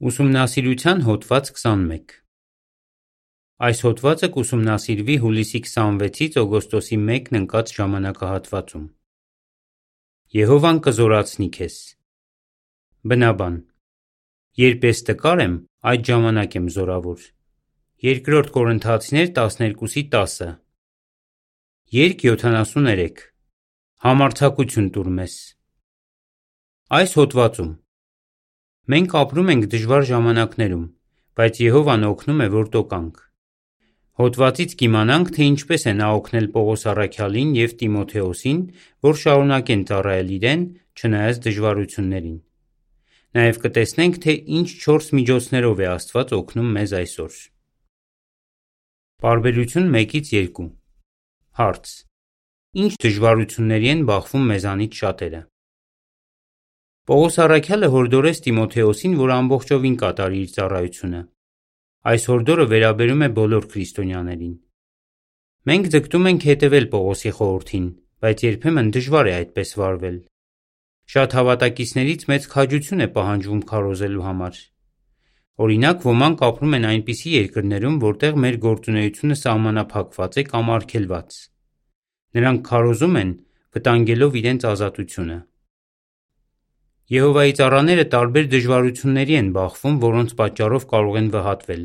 Ուսումնասիրության հոդված 21 Այս հոդվածը կուսումնասիրվի հուլիսի 26-ից օգոստոսի 1-ն ընկած ժամանակահատվածում։ Եհովան կզորացնի քեզ Բնաբան Երբ ես տկար եմ, այդ ժամանակ եմ զորավոր։ Բ Կորնթացիներ 12:10 Երկ 73 Համարձակություն տուր մեզ Այս հոդվածում Մենք ապրում ենք դժվար ժամանակներում, բայց Եհովան օգնում է, որ տոկանք։ Հոդվածից կիմանանք, թե ինչպես է նա օգնել Պողոս առաքյալին և Տիմոթեոսին, որ շարունակեն ծառայել իրեն, չնայած դժվարություններին։ Նաև կտեսնենք, թե ինչ չորս միջոցներով է Աստված օգնում մեզ այսօր։ Պարբերություն 1-2 Հարց. Ինչ դժվարությունների են բախվում մեզանից շատերը։ Պողոս առաքյալը հորդորեց Տիմոթեոսին, որ ամբողջովին կատարի իր ծառայությունը։ Այս հորդորը վերաբերում է բոլոր քրիստոնյաներին։ Մենք ձգտում ենք հետևել Պողոսի խորհրդին, բայց երբեմն դժվար է այդպես վարվել։ Շատ հավատակիցներից մեծ քաջություն է պահանջվում քարոզելու համար։ Օրինակ, ոմանք ապրում են այնպիսի երկրներում, որտեղ մեր գործունեությունը սահմանափակված է կամ արգելված։ Նրանք քարոզում են, վտանգելով իրենց ազատությունը։ Եհովայի ծառաները տարբեր դժվարությունների են բախվում, որոնց պատճառով կարող են վհատվել։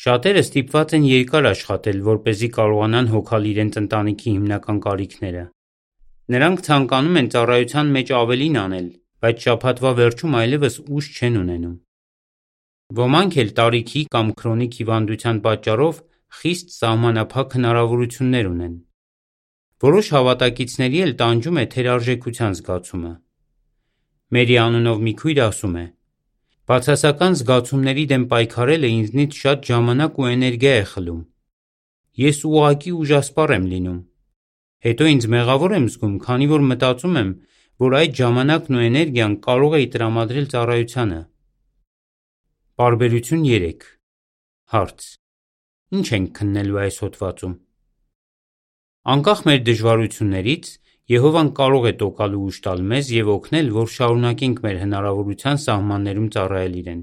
Շատերը ստիպված են երկար աշխատել, որպեսզի կարողանան հոգալ իրենց ընտանիքի հիմնական կարիքները։ Նրանք ցանկանում են ծառայության մեջ ավելին անել, բայց շաբաթվա վերջում այլևս ուժ չեն ունենում։ Ոմանք էլ տարիքի կամ քրոնիկ հիվանդության պատճառով խիստ սահմանափակ հնարավորություններ ունեն։ Որոշ հավատակիցների էլ տանջում է թերարժեքության զգացումը։ Մերի անունով մի քույր ասում է. Բացասական զգացումների դեմ պայքարելը ինձնից շատ ժամանակ ու էներգիա է խլում։ Ես ուղղակի ուժասպառ եմ լինում։ Հետո ինձ մեղավոր եմ զգում, քանի որ մտածում եմ, որ այդ ժամանակն ու էներգիան կարող էի տրամադրել ծառայությանը։ Պարբերություն 3 Հարց. Ինչ ենք քննելու այս հոդվածում։ Անկախ մեր դժվարություններից, Եհովան կարող է տոկալ ու ուժ տալ մեզ և օգնել, որ շարունակենք մեր հնարավորության սահմաններում ծառայել իրեն։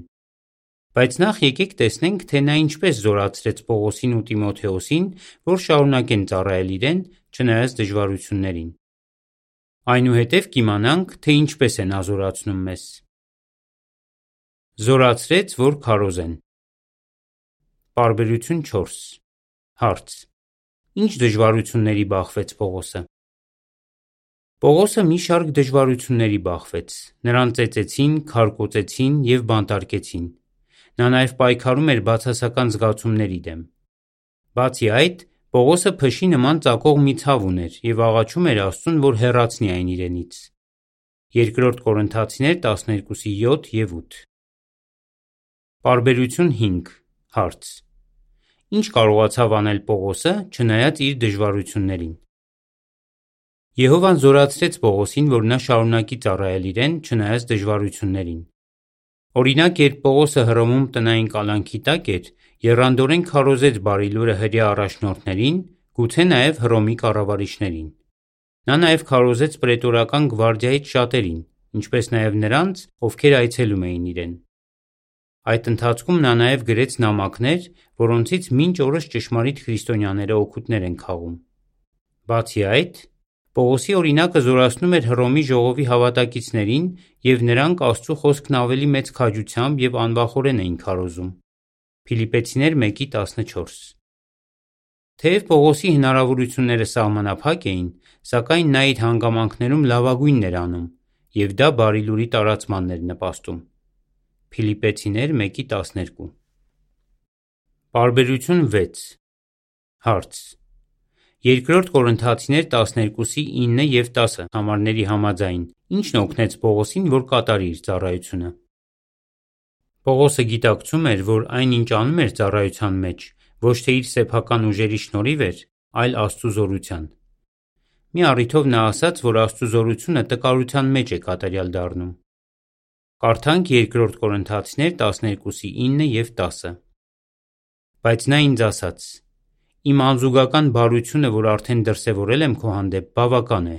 Բայց նախ եկեք տեսնենք, թե նա ինչպես զորացրեց Պողոսին ու Տիմոթեոսին, որ շարունակեն ծառայել իրեն, չնայած դժվարություններին։ Այնուհետև կիմանանք, թե ինչպես է նա զորացնում մեզ։ Զորացրեց, որ քարոզեն։ Պարբերություն 4 Հարց. Ինչ դժվարությունների բախվեց Պողոսը։ Պողոսը մի շարք դժվարությունների բախվեց։ Նրան ծեծեցին, քարկոծեցին և բանտարկեցին։ Նա նաև պայքարում էր բացասական զգացումների դեմ։ Բացի այդ, Պողոսը փշի նման ծակող մի ցավ ուներ և աղաչում էր Աստծուն, որ հեռացնի այն իրենից։ Բ Կորնթացիներ 12:7 և 8 Պարբերություն 5 Հարց. Ինչ կարողացավ անել Պողոսը, չնայած իր դժվարություններին։ Եհովան զորացրեց Պողոսին, որ նա շարունակի ծառայել իրեն, չնայած դժվարություններին։ Օրինակ, երբ Պողոսը Հռոմում տնային կալանքի տակ էր, եռանդորեն քարոզեց Բարի Լուրը հրեա առաջնորդներին, գուցե նաև Հռոմի կառավարիչներին։ Նա նաև քարոզեց պրետորական գվարդիայից շատերին, ինչպես նաև նրանց, ովքեր այցելում էին իրեն։ Այդ ընթացքում նա նաև գրեց նամակներ, որոնցից մինչ օրս ճշմարիտ քրիստոնյաները օգուտներ են քաղում։ Բացի այդ, Պողոսի օրինակը զորացնում էր Հռոմի ժողովի հավատակիցներին, և նրանք Աստծու խոսքն ավելի մեծ քաջությամբ և անվախորեն էին քարոզում։ Փիլիպպեցիներ 1:14 Թեև Պողոսի հնարավորությունները սահմանափակ էին, սակայն նա իր հանգամանքներում լավագույնն էր անում, և դա Բարի Լուրի տարածմանն էր նպաստում։ Փիլիպպեցիներ 1:12 Պարբերություն 6 Հարց. Բ Կորնթացիներ 12:9 և 10 համարների համաձայն, ի՞նչն օգնեց Պողոսին, որ կատարի իր ծառայությունը։ Պողոսը գիտակցում էր, որ այն ինչ անում էր ծառայության մեջ, ոչ թե իր սեփական ուժերի շնորհիվ էր, այլ Աստծու զորության։ Մի առիթով նա ասաց, որ Աստծու զորությունը տկարության մեջ է կատարյալ դառնում։ Կարդանք Բ Կորնթացիներ 12:9 և 10 Բայց նա ինձ ասաց. «Իմ անզուգական բարությունը, որ արդեն դրսևորել եմ քո հանդեպ, բավական է,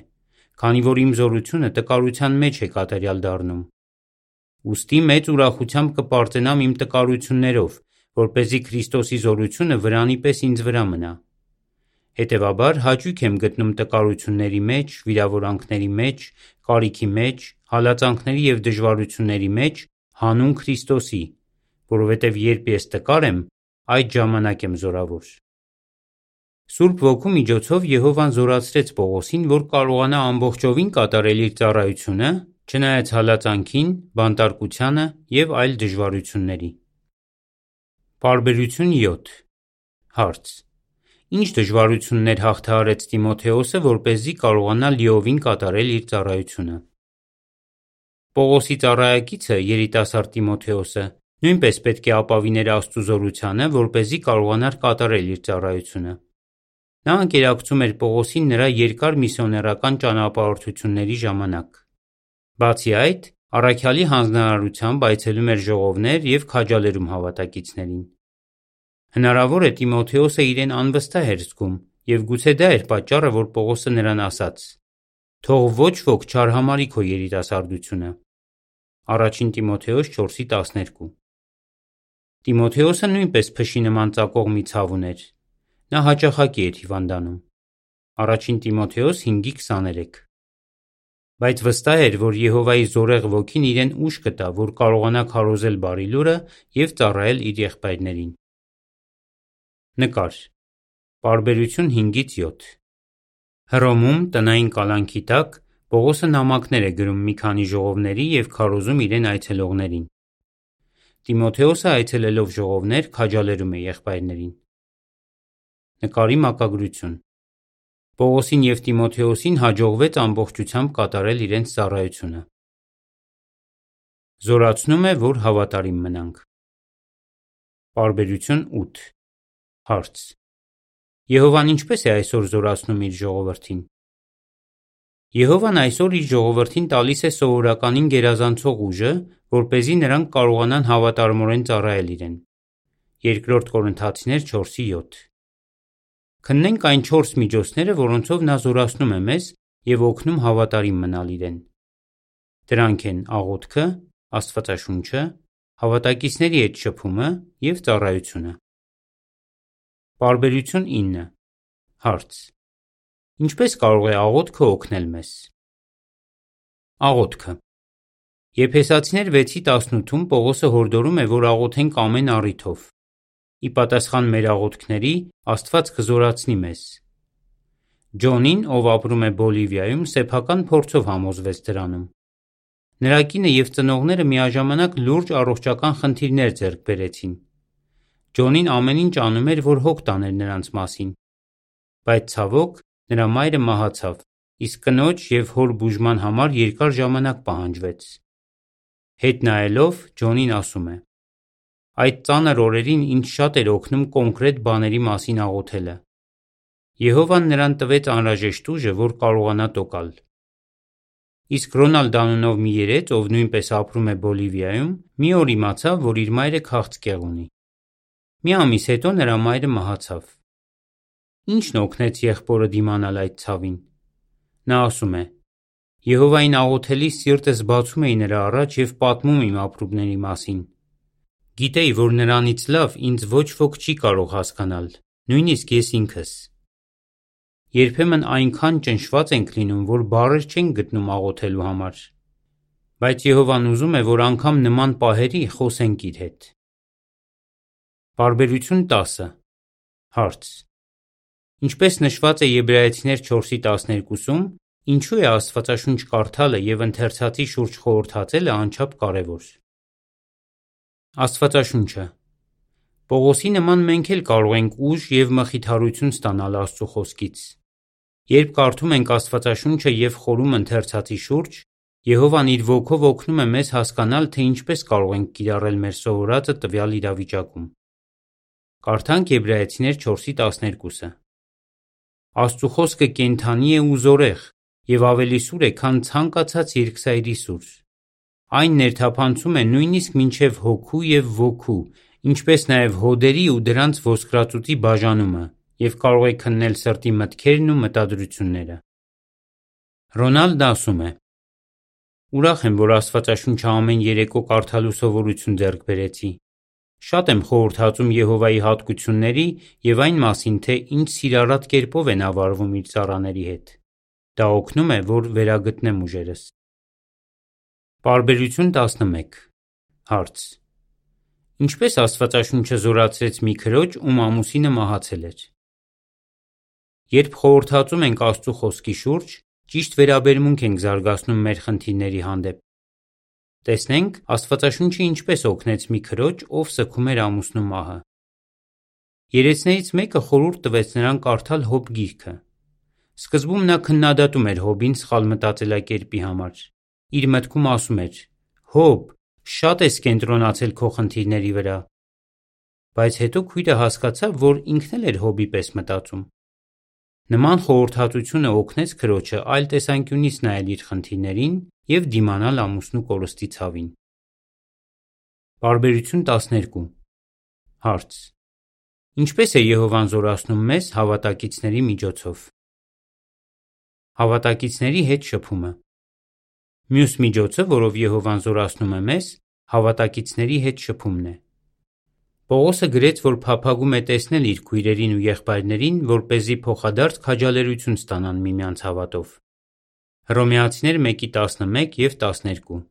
քանի որ իմ զորությունը տկարության մեջ է կատարյալ դառնում»։ ուստի մեծ ուրախությամբ կպարծենամ իմ տկարություններով, որպեսզի Քրիստոսի զորությունը վրանի պես ինձ վրա մնա։ Հետևաբար հաճույք եմ գտնում տկարությունների մեջ, վիրավորանքների մեջ, կարիքի մեջ, հալածանքների և դժվարությունների մեջ հանուն Քրիստոսի, որովհետև երբ ես տկար եմ, այդ ժամանակ եմ զորավոր։ Սուրբ Ոգու միջոցով Եհովան զորացրեց Պողոսին, որ կարողանա ամբողջովին կատարել իր ծառայությունը, չնայած հալածանքին, բանտարկությանը և այլ դժվարությունների։ Պարբերություն 7 Հարց. Ինչ դժվարություններ հաղթահարեց Տիմոթեոսը, որպեսզի կարողանա լիովին կատարել իր ծառայությունը։ Պողոսի ծառայակիցը երիտասարդ Տիմոթեոսը նույնպես պետք է ապավիներ Աստծու զորությանը, որպեսզի կարողանար կատարել իր ծառայությունը։ Նա անկերակցում էր Պողոսին նրա երկար միսիոներական ճանապարհորդությունների ժամանակ։ Բացի այդ, առաքյալի հանձնարարությամբ այցելում էր ժողովներ և քաջալերում հավատակիցներին։ Հնարավոր է Տիմոթեոսը իրեն անվստահ էր զգում, և գուցե դա էր պատճառը, որ Պողոսը նրան ասաց. «Թող ոչ ոք չարհամարի քո երիտասարդությունը»։ Ա Տիմոթեոս 4:12։ Տիմոթեոսը նույնպես փշի նման ծակող մի ցավ ուներ։ Նա հաճախակի էր հիվանդանում։ Ա Տիմոթեոս 5:23։ Բայց վստահ էր, որ Եհովայի զորեղ ոգին իրեն ուժ կտա, որ կարողանա քարոզել Բարի Լուրը և ծառայել իր եղբայրներին։ Նկար։ Պարբերություն 5-7 Հռոմում տնային կալանքի տակ Պողոսը նամակներ է գրում մի քանի ժողովների և քարոզում իրեն այցելողներին։ Տիմոթեոսը այցելելով ժողովներ, քաջալերում է եղբայրներին։ Նկարի մակագրություն։ Պողոսին և Տիմոթեոսին հաջողվեց ամբողջությամբ կատարել իրենց ծառայությունը։ Զորացնում է, որ հավատարիմ մնանք։ Պարբերություն 8 Հարց. Եհովան ինչպե՞ս է այսօր զորացնում իր ժողովրդին։ Եհովան այսօր իր ժողովրդին տալիս է սովորականին գերազանցող ուժը, որպեսզի նրանք կարողանան հավատարմորեն ծառայել իրեն։ Բ Կորնթացիներ 4:7 Քննենք այն չորս միջոցները, որոնցով նա զորացնում է մեզ և օգնում հավատարիմ մնալ իրեն։ Դրանք են աղոթքը, Աստվածաշունչը, հավատակիցների հետ շփումը և ծառայությունը։ Պարբերություն 9 Հարց. Ինչպե՞ս կարող է աղոթքը օգնել մեզ։ Աղոթքը Եփեսացիներ 6:18-ում Պողոսը հորդորում է, որ աղոթենք ամեն առիթով։ Ի պատասխան մեր աղոթքների Աստված կզորացնի մեզ։ Ջոնին, ով ապրում է Բոլիվիայում, սեփական փորձով համոզվեց դրանում։ Նրա կինը և ծնողները միաժամանակ լուրջ առողջական խնդիրներ ձեռք բերեցին։ Ջոնին ամեն ինչ անում էր, որ հոգ տաներ նրանց մասին։ Բայց ցավոք, նրա մայրը մահացավ, իսկ կնոջ և հոր բուժման համար երկար ժամանակ պահանջվեց։ Հետ նայելով՝ Ջոնին ասում է. «Այդ ծանր օրերին ինձ շատ էր օգնում կոնկրետ բաների մասին աղոթելը։ Եհովան նրան տվեց անհրաժեշտ ուժը, որ կարողանա տոկալ»։ Իսկ Ռոնալդ անունով մի երեծ, ով նույնպես ապրում է Բոլիվիայում, մի օր իմացավ, որ իր մայրը քաղցկեղ ունի։ Մի ամիս հետո նրա մայրը մահացավ։ Ի՞նչն օգնեց եղբորը դիմանալ այդ ցավին։ Նա ասում է. Եհովային աղոթելիս սիրտս բացում էի նրա առաջ և պատմում իմ ապրումների մասին։ Գիտեի, որ նրանից լավ ինձ ոչ ոք չի կարող հասկանալ, նույնիսկ ես ինքս։ Երբեմն այնքան ճնշված ենք լինում, որ բառեր չենք գտնում աղոթելու համար։ Բայց Եհովան ուզում է, որ անգամ նման պահերի խոսենք իր հետ։ Պարբերություն 10 Հարց. Ինչպես նշված է Եբրայեցիներ 4:12-ում, ինչու է Աստվածաշունչ կարդալը և ընթերցածի շուրջ խորհրդածելը անչափ կարևոր։ Աստվածաշունչը Պողոսի նման մենք էլ կարող ենք ուժ և մխիթարություն ստանալ Աստծու Խոսքից։ Երբ կարդում ենք Աստվածաշունչը և խորում ընթերցածի շուրջ, Եհովան իր Ոգով օգնում է մեզ հասկանալ, թե ինչպես կարող ենք կիրառել մեր սովորածը տվյալ իրավիճակում։ Կարդանք Եբրայեցիներ 4:12-ը. Աստծու խոսքը կենդանի է ու զորեղ և ավելի սուր է, քան ցանկացած երկսայրի սուր։ Այն ներթափանցում է նույնիսկ մինչև հոգու և ոգու, ինչպես նաև հոդերի ու դրանց ոսկրածուծի բաժանումը և կարող է քննել սրտի մտքերն ու մտադրությունները։ Ռոնալդն ասում է. Ուրախ եմ, որ Աստվածաշունչը ամեն երեկո կարդալու սովորություն ձեռք բերեցի։ Շատ եմ խորհրդածում Եհովայի հատկությունների եւ այն մասին, թե ինչ սիրառատ կերպով են ավարվում իր ծառաների հետ։ Դա օգնում է, որ վերագտնեմ ուժերս։ Պարբերություն 11 Հարց. Ինչպես Աստվածաշունչը զորացրեց մի քրոջ, ում ամուսինը մահացել էր։ Երբ խորհրդածում ենք Աստծո խոսքի շուրջ, ճիշտ վերաբերմունք ենք զարգացնում մեր խնդիրների հանդեպ։ Տեսնենք Աստվածաշունչը ինչպես օգնեց մի քրոջ, ով սգում էր ամուսնու մահը։ Երեցներից մեկը խորհուրդ տվեց նրան կարդալ Հոբ գիրքը։ Սկզբում նա քննադատում էր Հոբին սխալ մտածելակերպի համար։ Իր մտքում ասում էր. Հոբ, շատ ես կենտրոնացել քո խնդիրների վրա։ Բայց հետո քույրը հասկացավ, որ ինքն էլ էր Հոբի պես մտածում։ Նման խորհրդածությունը օգնեց քրոջը այլ տեսանկյունից նայել իր խնդիրներին եւ դիմանալ ամուսնու կորստի ցավին։ Բարբերություն 12 Հարց. Ինչպես է Եհովան զորացնում մեզ հավատակիցների միջոցով։ Հավատակիցների հետ շփումը։ Մյուս միջոցը, որով Եհովան զորացնում է մեզ, հավատակիցների հետ շփումն է։ Պողոսը գրեց, որ փափագում է տեսնել իր քույրերին ու եղբայրներին, որ เป զի փոխադարձ քաջալերություն ստանան միմյանց հավատով։ Հռոմեացիներ 1:11 եւ 12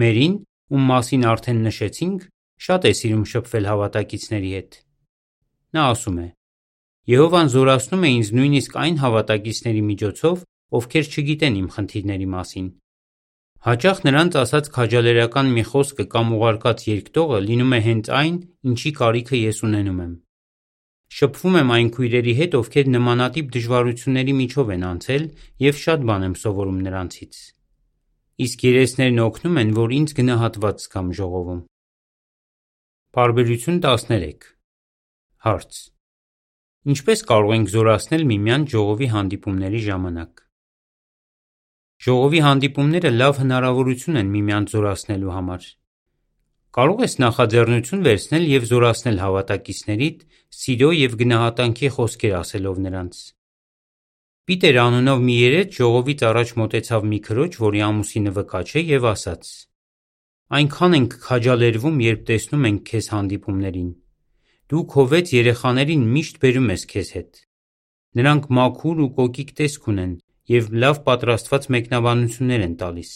Մերին, ում մասին արդեն նշեցինք, շատ է սիրում շփվել հավատակիցների հետ։ Նա ասում է. Եհովան զորացնում է ինձ նույնիսկ այն հավատակիցների միջոցով, ովքեր չգիտեն իմ խնդիրների մասին։ Հաճախ նրանց ասած քաջալերական մի խոսքը կամ ուղարկած երկտողը լինում է հենց այն, ինչի կարիքը ես ունենում եմ։ Շփվում եմ այն քույրերի հետ, ովքեր նմանատիպ դժվարությունների միջով են անցել եւ շատ բան եմ սովորում նրանցից։ Իսկ երեսներն օգնում են, որ ինձ գնահատված զգամ ժողովում։ Բարբերություն 13 Հարց. Ինչպես կարող ենք զորացնել միմյանց ժողովի հանդիպումների ժամանակ։ Ժողովի հանդիպումները լավ հնարավորություն են միմյանց զորացնելու համար։ Կարող ես նախաձեռնություն վերցնել եւ զորացնել հավատակիցներիդ սիրո եւ գնահատանքի խոսքեր ասելով նրանց։ Պիտեր անունով մի երետ ժողովից առաջ մտեցավ մի քրոջ, որի ամուսինը վկա չէ եւ ասաց. Այնքան ենք քաջալերվում, երբ տեսնում ենք քեզ հանդիպումներին։ Դու քո վեց երեխաներին միշտ բերում ես քեզ հետ։ Նրանք մաքուր ու կոկիկ տեսք ունեն եւ լավ պատրաստված մեկնաբանություններ են տալիս։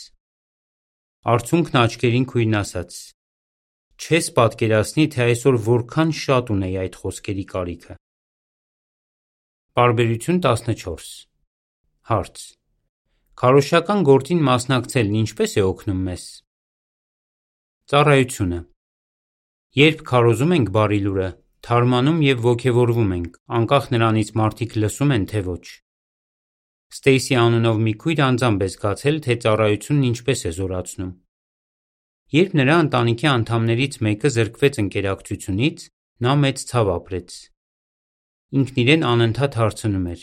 Արցունքն աչքերին քույրն ասաց. Չես պատկերացնի, թե այսօր որքան շատ ունեի այդ խոսքերի կարիքը։ Բարբերություն 14 Հարց. Քարոշական գործին մասնակցելն ինչպես է օգնում մեզ։ Ծառայությունը Երբ քարոզում ենք բարի լուրը, թարմանում եւ ոգևորվում ենք, անկախ նրանից մարդիկ լսում են թե ոչ։ Ստեյսի անունով մի քույր անձամբ է զգացել, թե ծառայությունն ինչպես է զորացնում։ Երբ նրա ընտանիքի անդամներից մեկը զրկվեց ընկերակցությունից, նա մեծ ցավ ապրեց։ Ինքն իրեն անընդհատ հարցնում էր.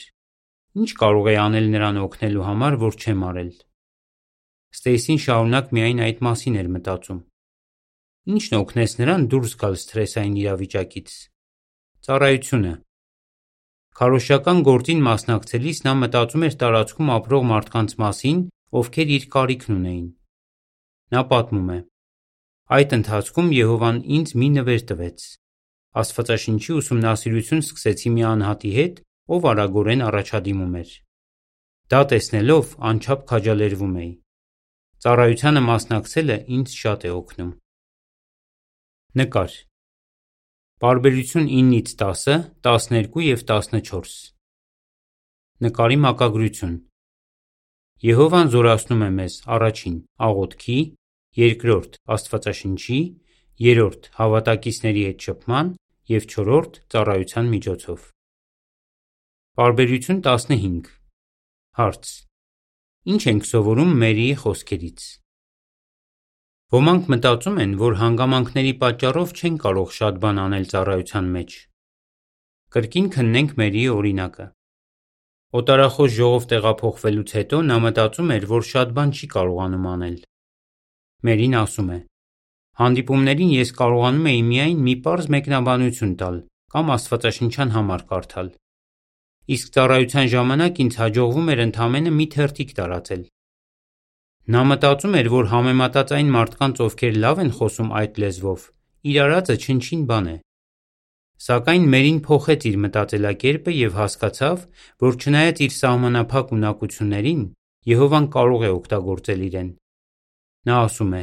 Ինչ կարող է անել նրան օգնելու համար, որ չեմ արել։ Ստեյսին շարունակ միայն այդ մասին էր մտածում։ Ինչն օգնեց նրան դուրս գալ սթրեսային իրավիճակից։ Ծառայությունը։ Քարոշական գործին մասնակցելիս նա մտածում էր տարածքում ապրող մարդկանց մասին, ովքեր իր կարիքն ունեին։ Նա պատմում է. Այդ ընթացքում Եհովան ինձ մի նվեր տվեց։ Աստվածաշնչի ուսումնասիրություն սկսեցի մի անհատի հետ, ով արագորեն առաջադիմում էր։ Դա տեսնելով անչափ քաջալերվում էի։ Ծառայությանը մասնակցելը ինձ շատ է օգնում։ Նկար։ Բարբերություն 9-ից 10, 12 եւ 14։ Նկարի մակագրություն։ Եհովան զորացնում է մեզ առաջին աղոթքի, երկրորդ Աստվածաշնչի, երրորդ հավատակիցների հետ շփման եւ չորրորդ ծառայության միջոցով։ Բարբերություն 15 Հարց. Ինչ ենք սովորում Մերիի խոսքերից։ Ոմանք մտածում են, որ հանգամանքների պատճառով չեն կարող շատ բան անել ծառայության մեջ։ Կրկին քննենք Մերիի օրինակը։ Օտարախոս ժողով տեղափոխվելուց հետո նա մտածում էր, որ շատ բան չի կարողանում անել։ Մերին ասում է. Հանդիպումներին ես կարողանում էի միայն մի պարզ մեկնաբանություն տալ կամ աստվածաշնչյան համար կարդալ։ Իսկ ծառայության ժամանակ ինձ հաջողվում էր ընդամենը մի թերթիկ տարածել։ Նա մտածում էր, որ համեմատած այն մարդկանց, ովքեր լավ են խոսում այդ լեզվով, իր արածը չնչին բան է։ Սակայն Մերին փոխեց իր մտածելակերպը եւ հասկացավ, որ չնայած իր սահմանափակ ունակություններին, Եհովան կարող է օգտագործել իրեն։ Նա ասում է.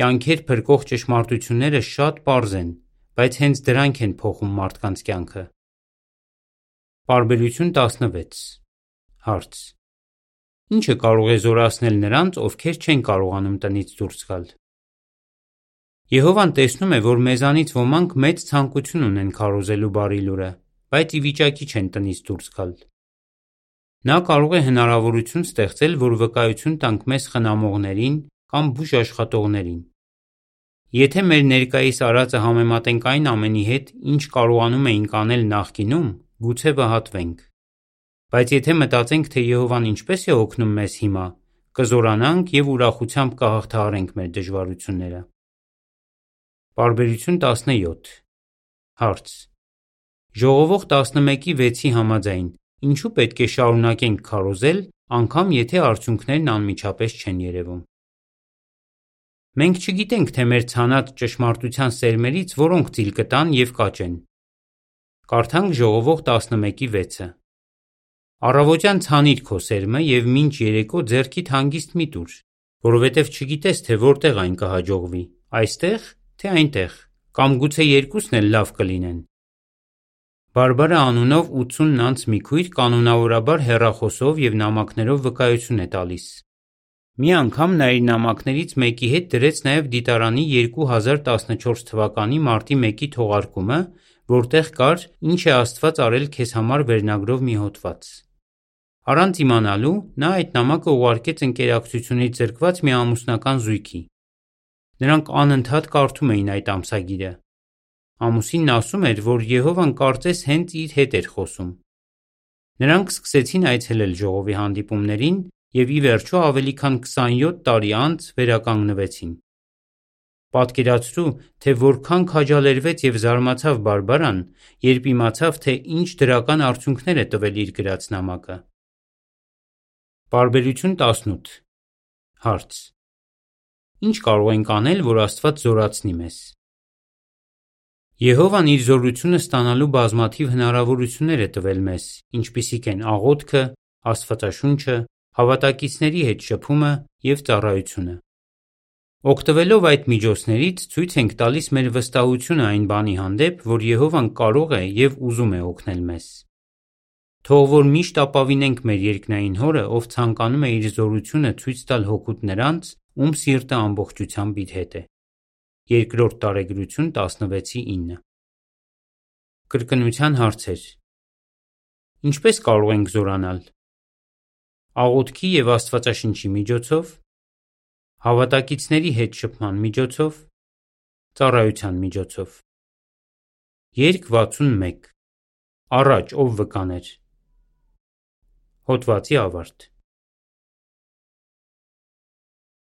Կյանքեր փրկող ճշմարտությունները շատ པարզ են, բայց հենց դրանք են փոխում մարդկանց կյանքը։ Պարբերություն 16 Հարց. Ինչը կարող է զորացնել նրանց, ովքեր չեն կարողանում տնից դուրս գալ։ Եհովան տեսնում է, որ մեզանից ոմանք մեծ ցանկություն ունեն քարոզելու բարի լուրը, բայց ի վիճակի չեն տնից դուրս գալ։ Նա կարող է հնարավորություն ստեղծել, որ վկայություն տանք մեզ խնամողներին կամ բուժ աշխատողներին։ Եթե մեր ներկայիս արածը համեմատենք այն ամենի հետ, ինչ կարողանում էինք անել նախկինում, գուցե վհատվենք։ Բայց եթե մտածենք, թե Եհովան ինչպես է օգնում մեզ հիմա, կզորանանք եւ ուրախությամբ կհաղթահարենք մեր դժվարությունները։ Բարբերություն 17 Հարց. Ժողովող 11-ի 6-ի համաձայն, ինչու պետք է շարունակենք քարոզել, անգամ եթե արդյունքներն անմիջապես չեն երևում։ Մենք չգիտենք, թե մեր ցանած ճշմարտության սերմերից որոնք ծիլ կտան եւ կաճեն։ Կարդանք Ժողովող 11-ի 6-ը։ Առավոտյան ցանիր քո սերմը եւ մինչ երեկո ձեռքիդ հանգիստ մի տուր, որովհետեւ չգիտես թե որտեղ այն կհաջողվի, այստեղ թե այնտեղ, կամ գուցե երկուսն էլ լավ կլինեն։ Բարբարա անունով 80 անց մի քույր կանոնավորաբար հեռախոսով եւ նամակներով վկայություն է տալիս։ Մի անգամ նա իր նամակներից մեկի հետ դրեց նաև դիտարանի 2014 թվականի մարտի 1-ի թողարկումը, որտեղ կար «Ինչ է Աստված արել քեզ համար» վերնագրով մի հոդված։ Առանց իմանալու նա այդ նամակը ուղարկեց ընկերակցությունից զրկված մի ամուսնական զույգի։ Նրանք անընդհատ կարդում էին այդ ամսագիրը։ Ամուսինն ասում էր, որ Եհովան կարծես հենց իր հետ էր խոսում։ Նրանք սկսեցին այցելել ժողովի հանդիպումներին և ի վերջո ավելի քան 27 տարի անց վերականգնվեցին։ Պատկերացրու, թե որքան քաջալերվեց և զարմացավ Բարբարան, երբ իմացավ, թե ինչ դրական արդյունքներ է տվել իր գրած նամակը։ Պարբերություն 18 Հարց. Ինչ կարող ենք անել, որ Աստված զորացնի մեզ։ Եհովան իր զորությունը ստանալու բազմաթիվ հնարավորություններ է տվել մեզ, ինչպիսիք են աղոթքը, Աստվածաշունչը, հավատակիցների հետ շփումը և ծառայությունը։ Օգտվելով այդ միջոցներից ցույց ենք տալիս մեր վստահությունը այն բանի հանդեպ, որ Եհովան կարող է և ուզում է օգնել մեզ։ Թող որ միշտ ապավինենք մեր երկնային Հորը, ով ցանկանում է իր զորությունը ցույց տալ հօգուտ նրանց, ում սիրտը ամբողջությամբ իր հետ է։ Բ տարեգրություն 16:9 Կրկնության հարցեր. Ինչպե՞ս կարող ենք զորանալ աղոթքի և Աստվածաշնչի միջոցով, հավատակիցների հետ շփման միջոցով, ծառայության միջոցով։ Երկ 61 Առաջ ով վկաներ Հոդվացի ավարտ